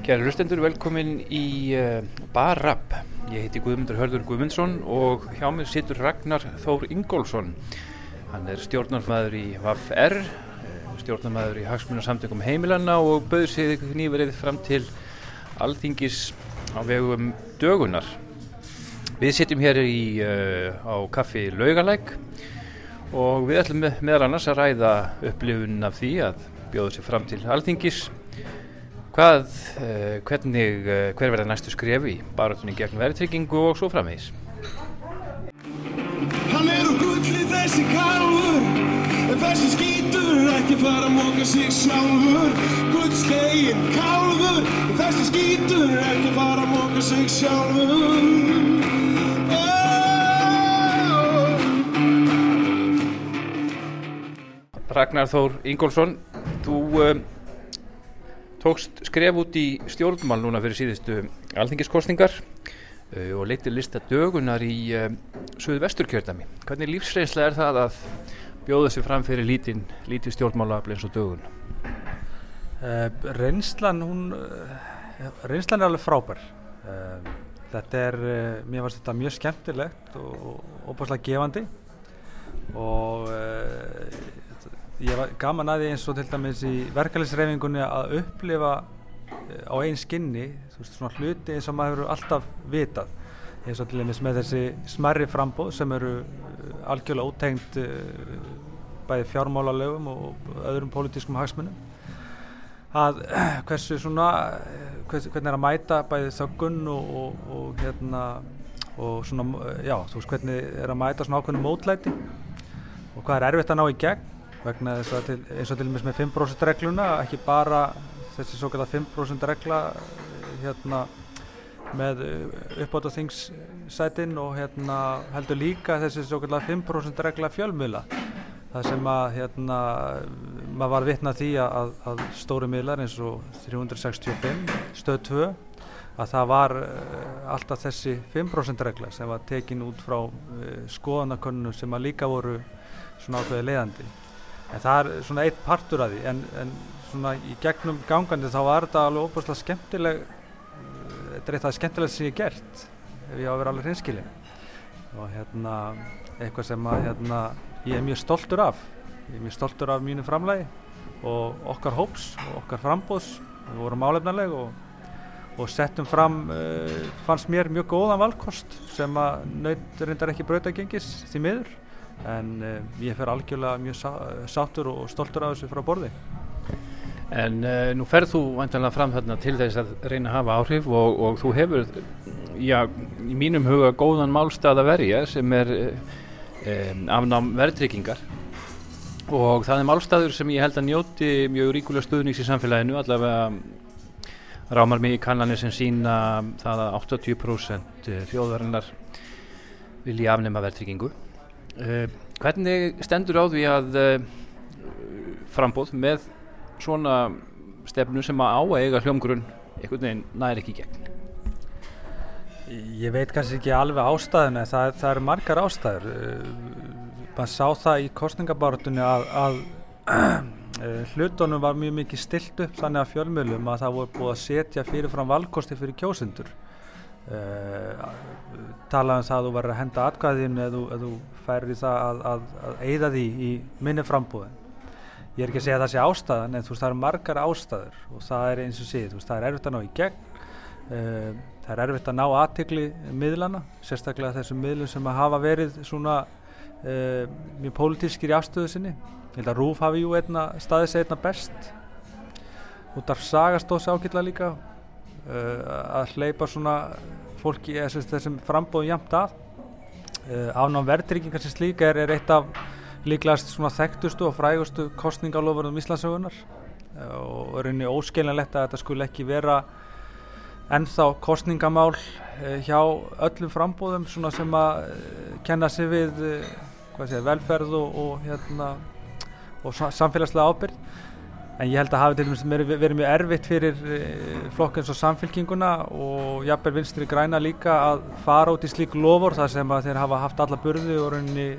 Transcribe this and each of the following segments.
Kæri hlustendur, velkomin í uh, Barab. Ég heiti Guðmundur Hörður Guðmundsson og hjá mér situr Ragnar Þór Ingólfsson. Hann er stjórnarfæður í VAF-R, uh, stjórnarfæður í Hagsmunarsamtökum heimilanna og bauður sig nýverið fram til alþingis á vegum dögunar. Við sitjum hér í, uh, á kaffi Laugalæk og við ætlum með, meðal annars að ræða upplifun af því að bjóða sér fram til alþingis Hvað, uh, hvernig, uh, hver verða næstu skrefi í barátunni gegn verðtryggingu og svo framvegis? Hann er úr gulli þessi kálfur En þessi skítur ekki fara að móka sig sjálfur Guldslegin kálfur En þessi skítur ekki fara að móka sig sjálfur oh. Ragnar Þór Ingólfsson, þú uh, tókst skref út í stjórnmál núna fyrir síðustu alþingiskostningar uh, og leittir lista dögunar í uh, Suðu vesturkjördami. Hvernig lífsreynsla er það að bjóða sér fram fyrir lítinn, lítið stjórnmálafli eins og dögun? Uh, reynslan, hún, reynslan er alveg frábær. Þetta er, mér finnst þetta mjög skemmtilegt og óbúslega gefandi og ég var gaman að því eins og til dæmis í verkefælisreifingunni að upplifa á einn skinni veist, svona hluti eins og maður hefur alltaf vitað. Eins og til dæmis með þessi smerri frambóð sem eru algjörlega útengt bæði fjármálalögum og öðrum pólitískum hagsmunum. Að hversu svona hvers, hvernig er að mæta bæði þöggun og, og, og hérna og svona, já, þú veist hvernig er að mæta svona ákveðinu mótlæti og hvað er erfitt að ná í gegn vegna þess að til, eins og til og með 5% regluna ekki bara þessi svo kallar 5% regla hérna með uppátt á þingssætin og hérna heldur líka þessi svo kallar 5% regla fjölmiðla. Það sem að hérna maður var vitna því að, að stóri miðlar eins og 365 stöð 2 að það var uh, alltaf þessi 5% regla sem var tekin út frá uh, skoðanakönnum sem að líka voru svona ákveði leiðandi en það er svona eitt partur af því. En, en svona í gegnum gangandi þá var þetta alveg óbúslega skemmtileg þetta er eitt af það skemmtilegt sem ég gert ef ég á að vera alveg hreinskilin og hérna eitthvað sem að hérna ég er mjög stoltur af. Ég er mjög stoltur af mínu framlægi og okkar hóps og okkar frambóðs við vorum álefnarleg og, og settum fram uh, fannst mér mjög góðan valkost sem að naut reyndar ekki brautagengis því miður en uh, ég fer algjörlega mjög sá, sátur og stoltur af þessu frá borði. En uh, nú ferð þú vantanlega fram þarna til þess að reyna að hafa áhrif og, og þú hefur, já, í mínum huga góðan málstað að verja sem er um, afnám verðtryggingar. Og það er málstaður sem ég held að njóti mjög ríkulega stuðnings í samfélaginu allavega rámar mig í kannanir sem sína það að 80% þjóðarinnar vilja afnema verðtryggingu hvernig stendur á því að uh, frambóð með svona stefnu sem að á að eiga hljómgrunn einhvern veginn næri ekki gegn? Ég veit kannski ekki alveg ástæðuna það, það eru margar ástæður. Maður sá það í kostningabáratunni að, að hlutunum var mjög mikið stilt upp þannig að fjölmjölum að það voru búið að setja fyrirfram valkosti fyrir kjósundur uh, talaðum það að þú verður að henda atkvæðinu eða þú, þú færir í það að, að, að eigða því í minni frambúðin. Ég er ekki að segja að það sé ástæðan en þú veist það eru margar ástæður og það er eins og síð, þú veist það er erfitt að ná í gegn. Uh, það er erfitt að ná aðtikli miðlana, sérstaklega þessum miðlum sem að hafa verið svona uh, mjög pólitískir í afstöðu sinni. Ég held að Rúf hafi jú einna staðis einna best. Út af sagastóðs ákilla líka að hleypa svona fólki þessum frambóðum jamt að. Afnám verðtryggingar sem slíka er, er eitt af líklegast svona þekktustu og frægustu kostningalofurðum Íslandsögunar og er einnig óskiljanlegt að þetta skul ekki vera ennþá kostningamál hjá öllum frambóðum svona sem að kenna sig við sé, velferð og, og, hérna, og samfélagslega ábyrg en ég held að hafi til dæmis verið mjög erfitt fyrir flokkins og samfélkinguna og jafnveg vinstri græna líka að fara út í slík lofur þar sem að þeir hafa haft alla burði og rauninni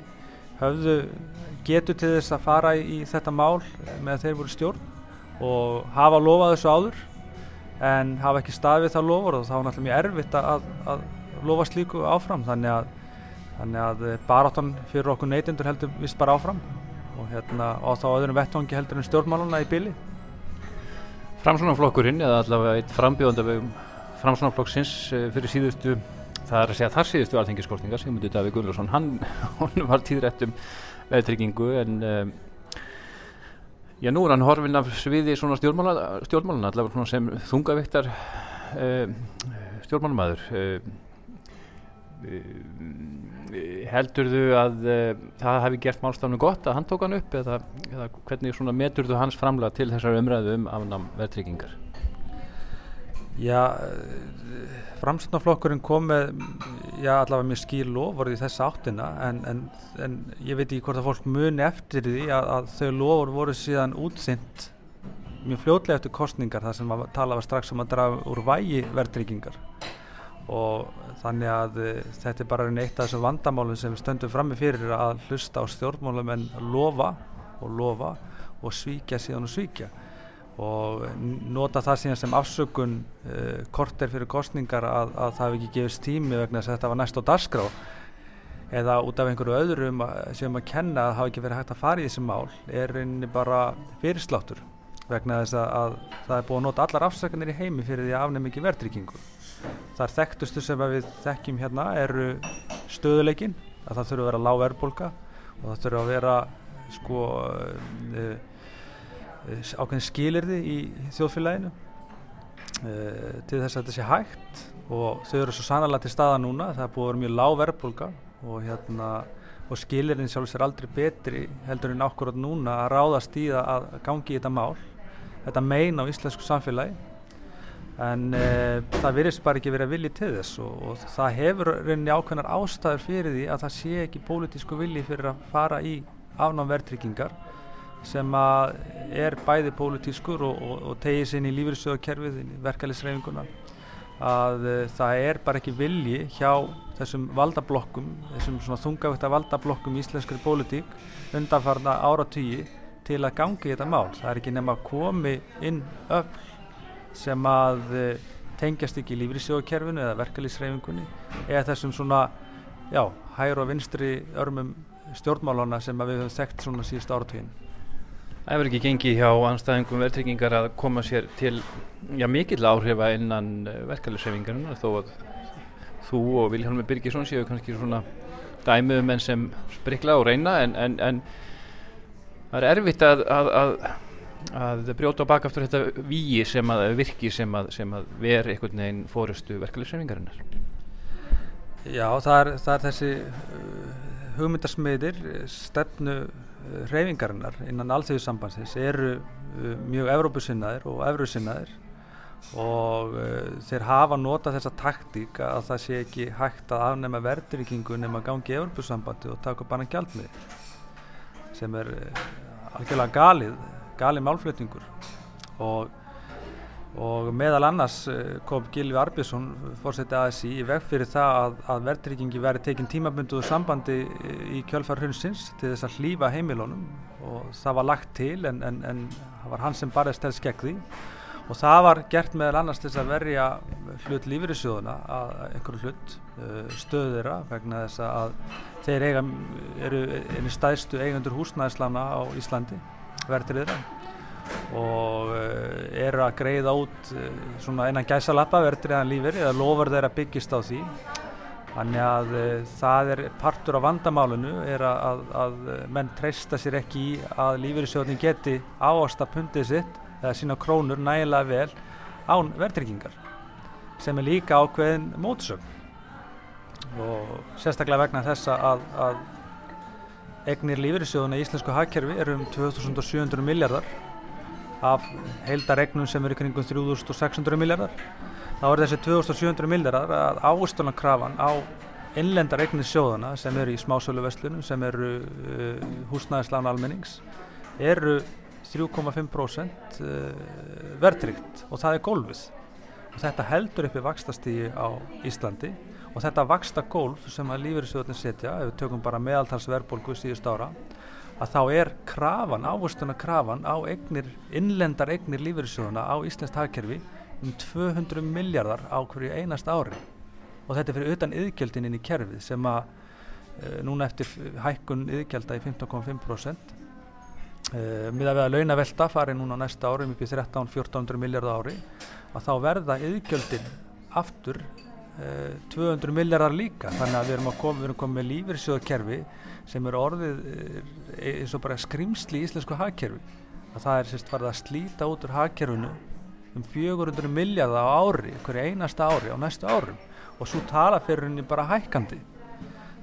höfðu getur til þess að fara í þetta mál með þeir voru stjórn og hafa lofað þessu áður en hafa ekki staðið það lofur og þá er náttúrulega mjög erfitt að, að lofa slíku áfram. Þannig að, að baráttan fyrir okkur neytundur heldur vist bara áfram og, hérna, og þá öðrum vettvangi heldur en stjórnmáluna í bili. Framsvonarflokkurinn eða allavega eitt frambjóðanda við Framsvonarflokksins eh, fyrir síðustu það er að segja þar síðustu alþengiskostningar Sigmundur Davíð Gullarsson, hann, var tíðrætt um veðtryggingu en um, já nú er hann horfinn af sviði svona stjórnmála, stjórnmálana allavega sem þungaviktar um, stjórnmálamæður um, heldur þú að uh, það hefði gert málstafnu gott að hann tók hann upp eða, eða hvernig metur þú hans framlega til þessar umræðu um afnám veðtryggingar Já, framstofnaflokkurinn kom með, já allavega mjög skýr lofur í þessa áttina en, en, en ég veit ekki hvort að fólk muni eftir því að, að þau lofur voru síðan útsynt mjög fljótlega eftir kostningar þar sem tala var strax um að draga úr vægi verðtryggingar og þannig að uh, þetta er bara eitt af þessum vandamálum sem við stöndum frammi fyrir að hlusta á stjórnmálum en lofa og lofa og svíkja síðan og svíkja. Og nota það síðan sem afsökun uh, korter fyrir kostningar að, að það hefði ekki gefist tími vegna þess að þetta var næst á darskrá eða út af einhverju öðrum sem að kenna að hafa ekki verið hægt að fara í þessi mál er einni bara fyrirsláttur vegna þess að, að það er búið að nota allar afsökunir í heimi fyrir því að afnum ekki verðryggingu það er þekktustu sem við þekkjum hérna eru stöðuleikin að það þurfa að vera lág verðbólka og það þurfa að vera sko uh, Eh, ákveðin skilirði í þjóðfélaginu uh, til þess að þetta sé hægt. Og þau eru svo sannarlega til staða núna það er búið að vera mjög lág verðbólka og, hérna, og skilirðin sjálfs er aldrei betri heldur en ákvörðat núna að ráðast í það að gangi í þetta mál. Þetta mein á íslensku samfélagi en uh, það virðist bara ekki verið að vilja til þess og, og það hefur reyni ákveðnar ástæður fyrir því að það sé ekki pólitísku vilji fyrir að fara í afnám verðtryggingar sem er bæði pólitískur og, og, og tegið sér inn í lífyrirsöðakerfið, verkefælisreifinguna að uh, það er bara ekki vilji hjá þessum valdablokkum, þessum svona þungavægt að valdablokkum í íslenskari pólitík undanfarna áratýji til að gangi þetta mál. Það er ekki nema að komi inn öll sem að uh, tengjast ekki í lífyrirsöðakerfinu eða verkefælisreifingunni eða þessum svona, já, hægur og vinstri örmum stjórnmálana sem við höfum þekkt svona síðust áratýjin. Það hefur ekki gengið hjá anstæðingum verðtryggingar að koma sér til já, mikill áhrifa innan eh, verkefælisreifingarinn þó að þú og Vilhelmur Birgisson séu kannski svona dæmiðum enn sem sprikla og reyna en, en, en það er erfitt að, að, að, að brjóta á bakaftur þetta víi sem að virki sem að, sem að veri einhvern veginn fórustu verkefælisreifingarinnar. Já, það er, það er þessi uh, hugmyndarsmiðir stefnu reyfingarinnar innan alþjóðsambansins eru uh, mjög Evrópusinnaðir og Evrusinnaðir og uh, þeir hafa nota þessa taktík að það sé ekki hægt að afnema verðryggingu nema gangi Evrópusambandi og taka bara gjaldmið sem er uh, algjörlega galið, galið málflutningur. Og og meðal annars eh, kom Gilvi Arbjörnsson fórsetið ASI í veg fyrir það að, að verðtryggingi veri tekinn tímabunduðu sambandi í kjölfar hrunsins til þess að hlýfa heimilónum og það var lagt til en, en, en það var hann sem barðist helst gegn því. Og það var gert meðal annars til þess að verja hlut lífyrirsjóðuna að einhverju hlut eh, stöðu þeirra vegna þess að þeir eiga, eru einu stæðstu eigundur húsnæðislána á Íslandi verðtriðra og uh, eru að greiða út uh, svona einan gæsalappa verðriðan lífur eða lofur þeirra byggist á því. Þannig að uh, það er partur af vandamálunu er að, að menn treysta sér ekki í að lífyrirsjóðin geti áasta pundið sitt eða sína krónur nægilega vel án verðryggingar sem er líka ákveðin mótsögn. Og sérstaklega vegna þessa að, að egnir lífyrirsjóðuna í Íslensku hagkerfi eru um 2700 miljardar af heildaregnum sem eru kringum 3600 miljardar þá er þessi 2700 miljardar að ávustunarkrafan á innlendar eignir sjóðana sem eru í smásöluverslunum sem eru uh, húsnæðislána almennings eru 3,5% uh, verðtrygt og það er gólfið. Og þetta heldur uppi vakstastígi á Íslandi og þetta vaksta gólf sem að lífeyrisjóðin setja ef við tökum bara meðaltalsverðbólgu síðust ára að þá er krafan, ávustuna krafan á eignir, innlendar eignir lífeyrissjóðuna á Íslands hagkerfi um 200 miljardar á hverju einast ári. Og þetta er fyrir utan yðgjöldin inn í kerfið sem að uh, núna eftir hækkun yðgjölda í 15,5% Uh, miða við að launavelta fari núna næsta ári um í 13-1400 miljardar ári að þá verða yðgjöldin aftur 200 miljardar líka. Þannig að við erum að koma, við erum komið með lífyrsjóðkerfi sem er orðið eins og bara skrimsli í íslensku hagkerfi. Að það er sérst farið að slíta út úr hagkerfinu um 400 miljardar á ári hverju einasta ári á næstu árum. Og svo tala fyrir henni bara hækkandi.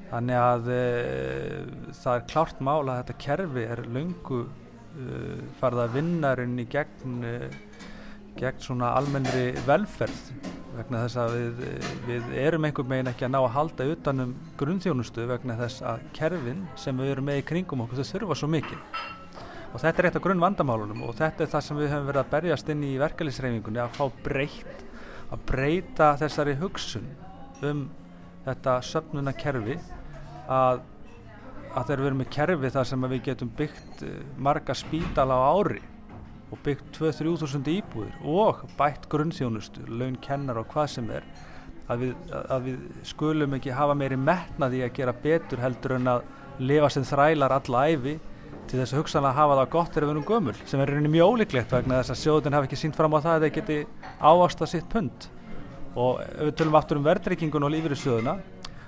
Þannig að uh, það er klárt mála að þetta kerfi er lungu uh, farið að vinna rauninni gegn, uh, gegn svona almennri velferð vegna þess að við, við erum einhver megin ekki að ná að halda utanum grunnþjónustu vegna þess að kerfin sem við erum með í kringum okkur þau þurfa svo mikið. Og þetta er eitt af grunn vandamálunum og þetta er það sem við höfum verið að berjast inn í verkefliðsreifingunni að fá breytt, að breyta þessari hugsun um þetta söfnuna kerfi að, að þegar við erum með kerfi þar sem við getum byggt marga spítala á ári og byggt 2-3 þúsund íbúðir og bætt grunnþjónustu, laun kennar og hvað sem er að við, að við skulum ekki hafa meiri metnaði að gera betur heldur en að lifa sem þrælar alla æfi til þess að hugsanlega hafa það gott þegar við erum gömul sem er rauninni mjög ólíklegt vegna þess að sjóðun hafi ekki sínt fram á það að þeir geti ávasta sitt pund. Og ef við tölum aftur um verðryggingun og lífyrirsjóðuna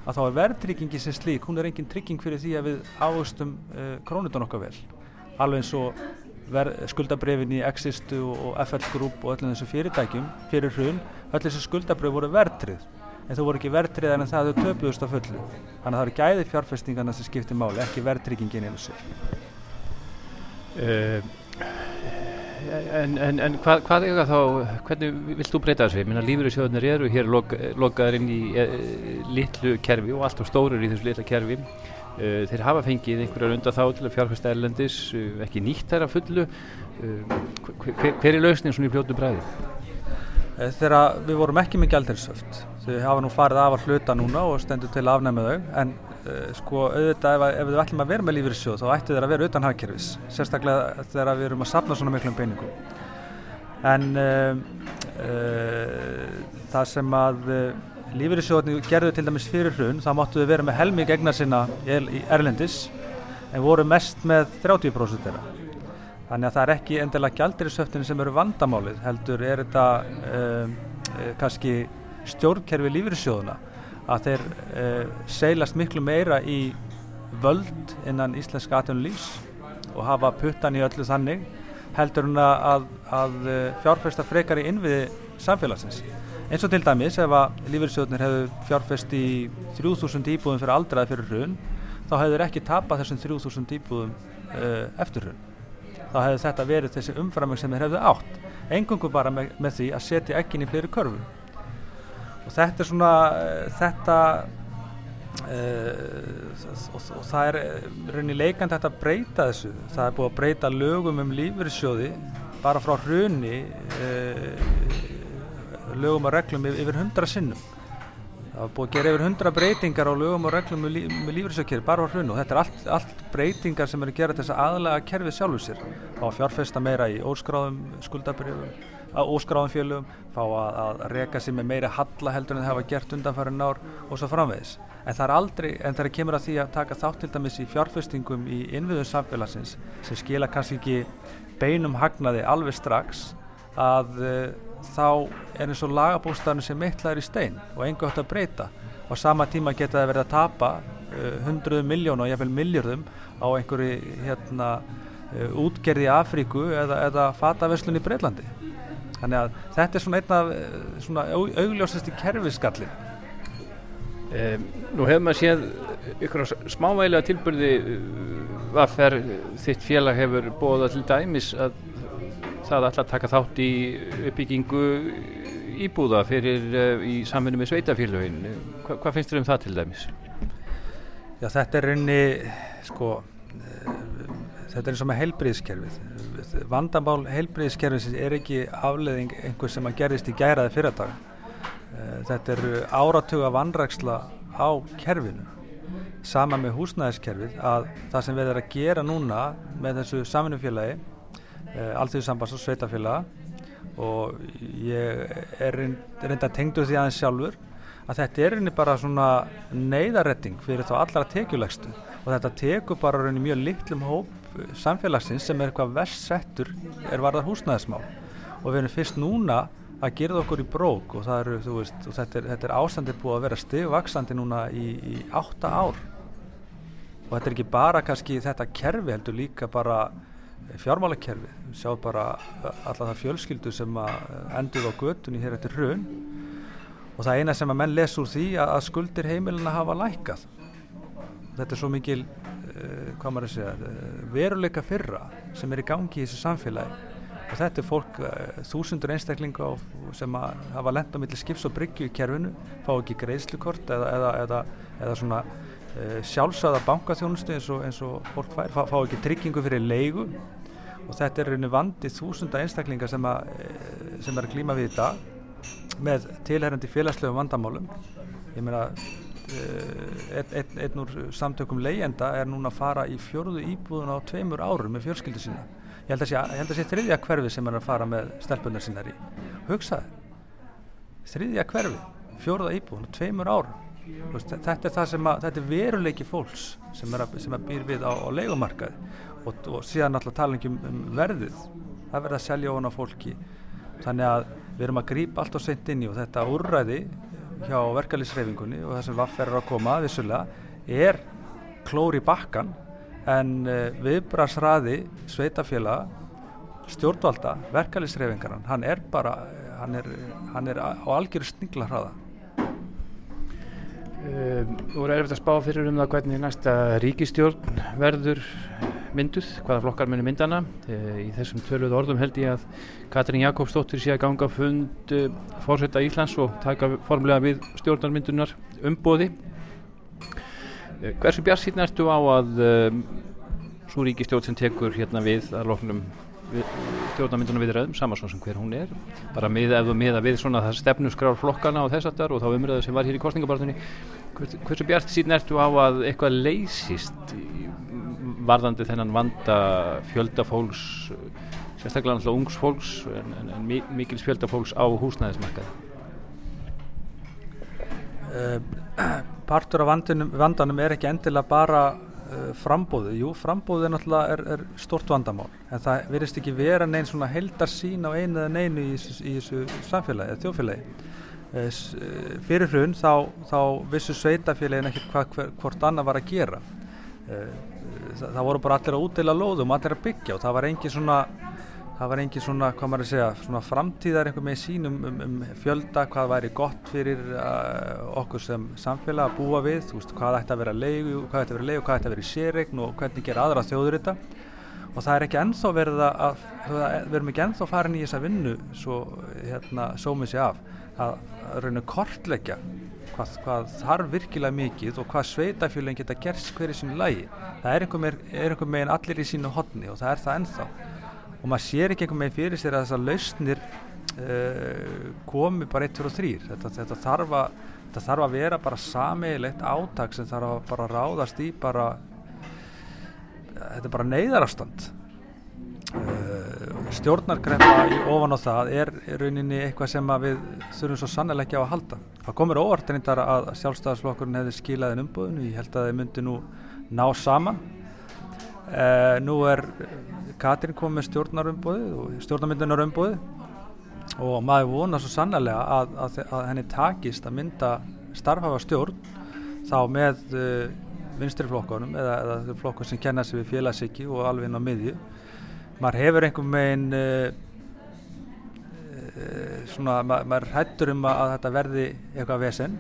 að þá er verðtryggingi sem slík, hún er engin trygging fyrir því að við águstum uh, krónutan okkar vel. Alveg eins og skuldabrefin í Existu og FL Group og öllum þessu fyrirtækjum fyrir hrun, öll þessu skuldabref voru verðtrið en þú voru ekki verðtrið en það þau töpuðust af fullu þannig að það eru gæði fjárfestingarna sem skiptir máli, ekki verðtryggingin einu sér uh, En, en, en hvað, hvað er það þá, hvernig vilt þú breyta þessu? Ég minna lífyrirsjóðunir eru hér lok, lokaður inn í e, litlu kerfi og allt og stórir í þessu litla kerfi. Uh, þeir hafa fengið einhverjar undan þá til að fjárfæsta erlendis, uh, ekki nýtt þær að fullu. Uh, hver, hver er lausnin svona í fljótu bræði? Þegar við vorum ekki með gældinsöft. Þau hafa nú farið af að hluta núna og stendur til að afnæma þau, en sko auðvitað ef, ef við ætlum að vera með lífyrirsjóð þá ættu þeir að vera utan hagkerfis sérstaklega þegar við erum að sapna svona miklum peningum en það sem að lífyrirsjóðin gerðu til dæmis fyrir hrun þá máttu við vera með helming egna sinna í Erlendis en voru mest með 30% þeirra þannig að það er ekki endilega gjaldirisöftin sem eru vandamálið heldur er þetta kannski stjórnkerfi lífyrirsjóðuna að þeir uh, seilast miklu meira í völd innan íslenska atvinnulífs og hafa puttan í öllu þannig heldur hún að, að fjárfesta frekar í innviði samfélagsins. Eins og til dæmis ef að lífeyrisjóðnir hefur fjárfest í 3000 íbúðum fyrir aldraði fyrir hrun þá hefur ekki tapað þessum 3000 íbúðum uh, eftir hrun. Þá hefur þetta verið þessi umframöng sem þeir hefðu átt. Engungu bara með, með því að setja ekkin í fleiri körfum og þetta er svona þetta uh, og, og það er rauninni leikand þetta að breyta þessu það er búið að breyta lögum um lífyrirsjóði bara frá hruni uh, lögum og reglum yfir hundra sinnum. Það var búið að gera yfir hundra breytingar á lögum og reglum með, lí, með lífyrirsjóðkerfi bara frá hruni og þetta er allt, allt breytingar sem eru að gera þess að aðlega kerfið sjálfur sér. Á fjárfesta meira í óskráðum skuldabrjöfum að óskráðum fjölum, fá að, að reyka sér með meiri halla heldur en það hafa gert undanfæri nár og svo framvegis. En það er aldrei, en það er kemur að því að taka þátt til dæmis í fjárfestingum í innviðum samfélagsins sem skila kannski ekki beinum hagnaði alveg strax að uh, þá er eins og lagabústafnir sem mittlar í stein og enga átt að breyta. Og sama tíma geta það verið að tapa uh, hundruðum miljón og jáfnveil miljörðum á einhverju hérna, uh, útgerði í Afríku eða, eða fataverslun í Breitlandi þannig að þetta er svona einn af svona augljósasti kerfiskalli um, Nú hefur maður séð ykkur smávægilega tilbyrði hvað fer þitt félag hefur bóða til dæmis að það að taka þátt í uppbyggingu íbúða fyrir uh, í samfunni með sveitafélagin Hva, hvað finnst þér um það til dæmis? Já þetta er raunni sko þetta er eins og með heilbríðskerfið vandamál heilbríðskerfið er ekki afleðing einhvers sem að gerðist í gæraði fyrirdag þetta eru áratuga vanræksla á kerfinu. Sama með húsnæðiskerfið að það sem við erum að gera núna með þessu samfunnufélagi allþjóðsambands og sveitafélaga og ég er reynda tengdur því aðeins sjálfur að þetta er reyni bara svona neyðarretting fyrir þá allra tekjulegstu og þetta tekur bara reyni mjög litlum hóp samfélagsins sem er eitthvað verst settur er varðar húsnæðismál. Og við erum fyrst núna að gera okkur í brók og, eru, veist, og þetta er, er ástandið búið að vera stigvaksandi núna í, í átta ár. Og þetta er ekki bara kannski þetta kerfi heldur líka bara fjármálakerfi, sjá bara alla það fjölskyldu sem endur á göttunni hér eftir raun og það eina sem að menn les úr því að skuldir heimilina hafa lækað þetta er svo mikil uh, hvað maður að segja uh, veruleika fyrra sem er í gangi í þessu samfélagi. Og þetta er fólk, uh, þúsundur einstaklinga sem hafa lenda millir skips og bryggju í kerfinu, fá ekki greiðslukort eða, eða, eða, eða svona sjálfsögða bankaþjónustu eins og, eins og fólk fær, fá, fá ekki tryggingu fyrir leigu. Og þetta er rauninu vandi þúsunda einstaklinga sem, sem er að klíma við í dag með tilherrandi félagslegum vandamálum. Ég meina eh, einn ein, ein úr samtökum leyenda er núna að fara í fjörðu íbúðun á tveimur árum með fjölskyldu sína. Ég held að sé, þriðja hverfi sem er að fara með stelpunar sínar í. Hugsaði þriðja hverfi, fjörða íbúðun á tveimur árum þetta er það sem að, þetta er veruleiki fólks sem er að, sem að býr við á, á leikumarkaði og, og síðan alltaf tala um verðið. Það verður að selja ofan á fólki. Þannig að við erum að grípa allt og sent inn í og þetta úrræði hjá verkefliðsreyfingunni og það sem vaffer er að koma vissulega er klóri bakkan en eh, viðbrasraði sveitafélag stjórnvalda, verkefliðsreyfingaran hann er bara hann er, hann er á algjöru snigla hraða Þú voru erfitt að spá fyrir um það hvernig næsta ríkistjórn verður mynduð, hvaða flokkar munir myndana. Í þessum töluð orðum held ég að Katrín Jakobsdóttir sé að ganga fund eh, fórsetta Íslands og taka formlega við stjórnarmyndunar umbóði. Eh, hversu bjart síðan ertu á að um, svo ríkistjórn sem tekur hérna við að loknum stjórnarmyndunum viðræðum, sama svo sem hver hún er bara með, þú miða við svona það stefnusgrár flokkana og þess aftar og þá umröðu sem var hér í kostningabartunni hversu bjart síðan ertu á að eitthvað leysist varðandi þennan vanda fjöldafólks sérstaklega náttúrulega ungs fólks en, en, en mikils fjöldafólks á húsnæðismarkaði? Uh, Partur af vandanum, vandanum er ekki endilega bara uh, frambóðið, jú frambóðið er náttúrulega er, er stort vandamál en það verist ekki vera neinn svona heldar sín á einu eða neinu í, í þessu samfélagi þjófélagi uh, fyrir hrun þá, þá vissu sveitafélagin ekkert hvort annað var að gera. Það, það voru bara allir að útdeila lóðum, allir að byggja og það var engin svona það var engin svona, hvað maður að segja, svona framtíðar einhver með sínum um, um fjölda hvað væri gott fyrir uh, okkur sem samfélag að búa við þú veist, hvað ætti að vera leigu, hvað ætti að vera leigu hvað ætti að vera í sérregn og hvernig gera aðra þjóður þetta og það er ekki ennþá verið að, við erum ekki ennþá farin í þessa vinnu svo, hérna, sómið sér af að, raun og kortleggja hvað, hvað þarf virkilega mikið og hvað sveitafjölinn geta gerst hverju sínu lagi. Það er einhver meginn allir í sínu hodni og það er það ennþá. Og maður sér ekki einhver meginn fyrir sér að þessar lausnir uh, komi bara 1, 2 og 3. Þetta, þetta, þarf að, þetta þarf að vera bara sameigilegt átak sem þarf að bara ráðast í bara, þetta er bara neyðarastand. Uh, stjórnarkreppa í ofan á það er rauninni eitthvað sem við þurfum svo sannlega ekki á að halda. Það komur óvart reyndar að sjálfstæðarsflokkurinn hefði skilaðin umbúðinu, ég held að þeir myndi nú ná saman. Uh, nú er Katrin komið með stjórnarumbúði og stjórnarmyndunarumbúði og maður vonar svo sannlega að, að, að henni takist að mynda starfhafa stjórn þá með uh, vinstriflokkunum eða, eða flokkur sem kennar sig við félagsiki og alveg inn á miðju. Maður hefur einhver megin uh, uh, svona, ma maður hættur um að þetta verði eitthvað vesen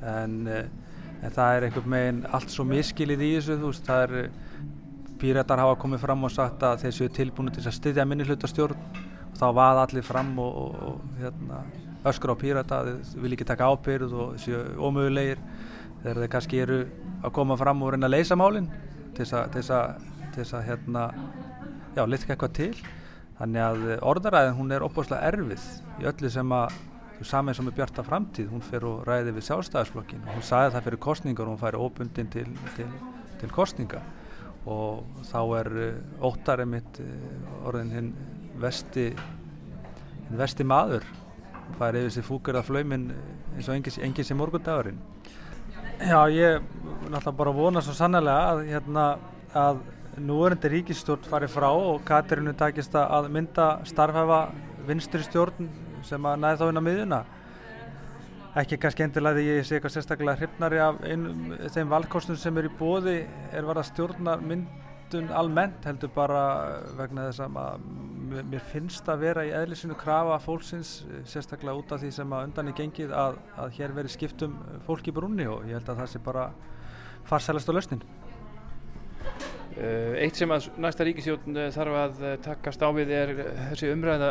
en, en það er einhver megin allt svo miskilið í þessu þú veist, það er pírættar hafa komið fram og sagt að þeir séu tilbúinu til að styðja minni hlutastjórn og þá vaða allir fram og, og, og hérna, öskur á pírætta þeir vil ekki taka ábyrð og séu ómögulegir. Þegar þeir kannski eru að koma fram og reyna að leysa málinn til þess að hérna litka eitthvað til. Þannig að orðaræðin hún er opbúrslega erfið í öllu sem að saman sem er bjarta framtíð, hún fer og ræði við sjálfstæðisflokkin og hún sagði það fyrir kostningar og hún færi óbundin til, til, til kostninga og þá er óttarið mitt orðin hinn vesti hinn vesti maður. Fær yfir sig fúkur að flaumin eins og enginn sem morgundagurinn. Já, ég náttúrulega bara vona svo sannlega að, hérna, að núverandi ríkistjórn fari frá og Katarinu takist að mynda starfhæfa vinstri stjórn sem að næði þá inn á miðuna ekki kannski endilega því ég sé eitthvað sérstaklega hrifnari af einum þeim valkostum sem er í bóði er var að stjórna myndun almennt heldur bara vegna þess að mér finnst að vera í eðlisinu krafa fólksins sérstaklega út af því sem að undan er gengið að, að hér veri skiptum fólk í brunni og ég held að það sé bara farsælast á lausnin. Uh, eitt sem að næsta ríkisjótt þarf að takast á við er þessi umræða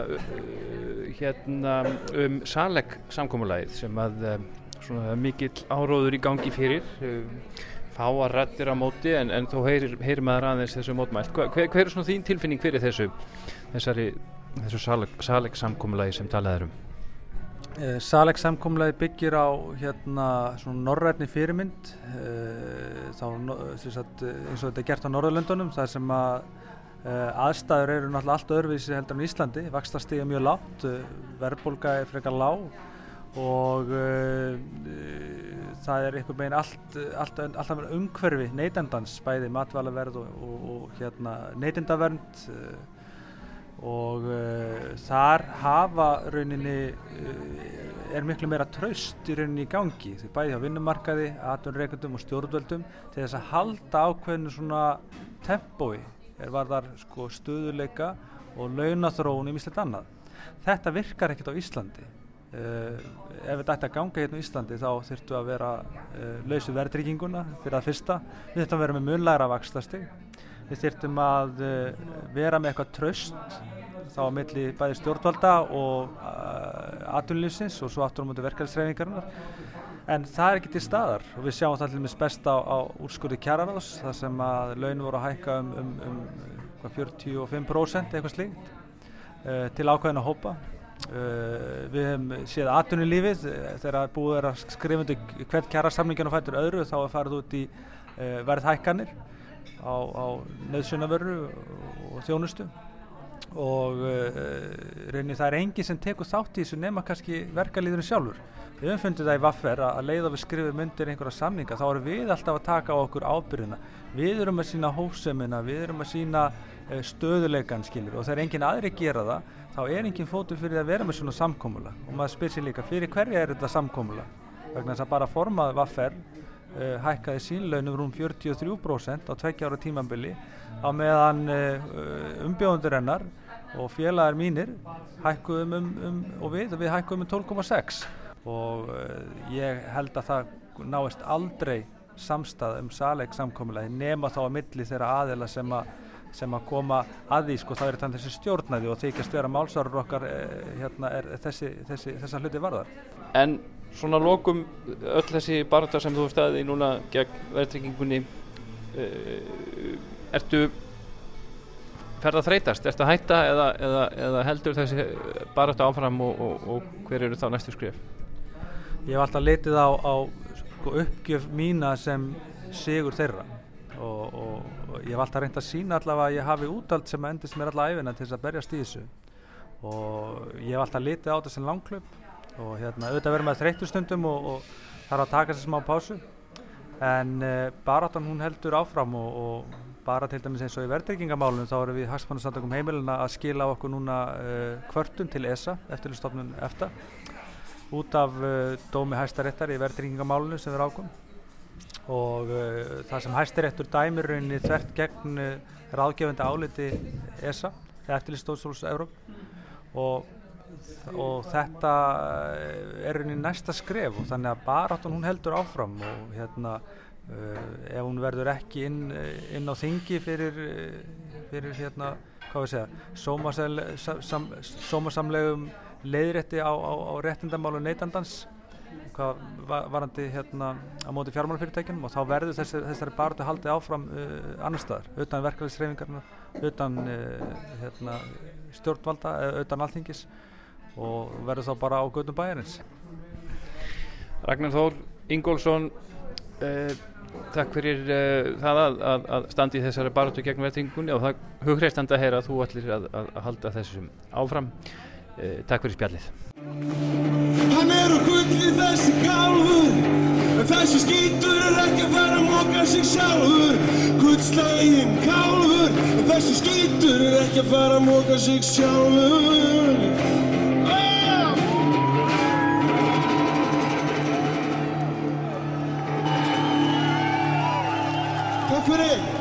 hérna um saleg samkómulæðið sem að uh, mikill áróður í gangi fyrir fáar rættir á móti en, en þó heyrir, heyrir maður aðeins þessu mótmælt. Hver, hver er svona þín tilfinning fyrir þessu, þessari, þessu saleg, saleg samkómulæði sem talaður um? Uh, Saleg samkomlaði byggir á hérna svona norrætni fyrirmynd uh, þá eins og þetta er gert á Norðurlöndunum þar sem að aðstæður eru náttúrulega allt öðruvísi heldur en Íslandi. Vakstastíð er mjög látt, verðbólka er frekar lág og það er einhvern veginn allt, allt, allt umhverfi neytendans bæði matvælaverð og, og, og hérna, neytendavernd og uh, þar hafa rauninni uh, er miklu meira traust í rauninni í gangi. Því bæði á vinnumarkaði, aðunreikundum og stjórnvöldum til þess að halda ákveðinu svona tempói er varðar sko stöðuleika og launathróun í mislegt annað. Þetta virkar ekkert á Íslandi. Uh, ef þetta ætti að ganga hérna á Íslandi þá þurftu að vera lausu verðrygginguna fyrir að fyrsta. Við þurftum að vera með munlæra vakstastig við þurftum að vera með eitthvað tröst þá að milli bæði stjórnvalda og uh, atvinnlýfsins og svo aftur á mútið verkefælisreifingarnar en það er ekki til staðar. Og við sjáum það til dæmis best á, á úrskurði kjararáðs þar sem að laun voru að hækka um, um, um 45% eitthvað slíkt uh, til ákveðin að hópa. Uh, við hefum séð atvinnulífið þegar búið er að skrifa undir hvert kjarasamlingin og fættur öðru þá er farið út í verðhækkanir á, á nöðsynavörru og þjónustu og uh, rauninni það er enginn sem tekur þátt í þessu nema kannski verkalýðurinn sjálfur. Við höfum fundið það í vaffer að leiða við skrifum undir einhverja samninga þá erum við alltaf að taka á okkur ábyrðina. Við erum að sína hófsemina, við erum að sína uh, stöðuleikan skilir og þegar enginn aðri gera það þá er enginn fótur fyrir að vera með svona samkómula og maður spyr sér líka fyrir hverja er þetta samkómula vegna þess að bara formað vaffer uh, hækkaði sínlaunum rúm 43% á tveggja ára tímambili á meðan umbjóðundur hennar og félagar mínir hækkuðum um, um, og við, við hækkuðum um 12,6 og uh, ég held að það náist aldrei samstað um saleg samkomiðlega nema þá að milli þeirra aðila sem að sem að koma að því, sko, það er þannig þessi stjórnæði og þykjast vera málsvarur okkar eh, hérna er þessi, þessi, þessa hluti varðar. En svona lokum öll þessi barndar sem þú staðið í núna gegn verðtryggingunni eh, ertu fer það þreytast, ertu að hætta eða, eða, eða heldur þessi þetta áfram og, og, og hver eru þá næstu skrif? Ég hef alltaf letið á, á sko, uppgjöf mína sem sigur þeirra og, og ég hef alltaf reynd að sína allavega að ég hafi útald sem endist mér allavega æfina til þess að berjast í þessu og ég hef alltaf letið á sem langklöp og hérna auðvitað verður með þreytustundum og þarf að taka þessi smá pásu. En uh, baráttan hún heldur áfram og bara til dæmis eins og í verðryggingamálunum þá erum við hagsmannarsamtökum heimilina að skila okkur núna uh, kvörtun til ESA eftirlustofnun EFTA út af uh, dómi hæstaréttar í verðryggingamálunum sem við ákum og það sem hæstaréttur dæmir rauninni þvert gegn ráðgefandi áliti ESA eftirlustofnstóls Európ og, og þetta er rauninni næsta skref og þannig að baráttan hún heldur áfram og hérna Uh, ef hún verður ekki inn, inn á þingi fyrir, fyrir hérna, hvað við segja, sómasamlegum leiðrétti á, á, á réttindamálu neytandans hvað varandi hérna á móti fjármálafyrirtækjum og þá verður þessi, þessari barðu haldið áfram uh, annar staðar, utan verkefælisreifingarna, utan uh, hérna, stjórnvalda, utan alltingis og verður þá bara á gödum bæjarins. Ragnar Þór Ingólfsson Takk fyrir uh, það að, að, að standi í þessari baróttu gegn verðingunni og það hugreistandi að heyra að þú ætlir að, að halda þessum áfram. uh, takk fyrir spjallið Hann er á gulli þessi kálfur En þessi skítur er ekki að fara að móka sig sjálfur Gullslegin kálfur En þessi skítur er ekki að fara að móka sig sjálfur Takk fyrir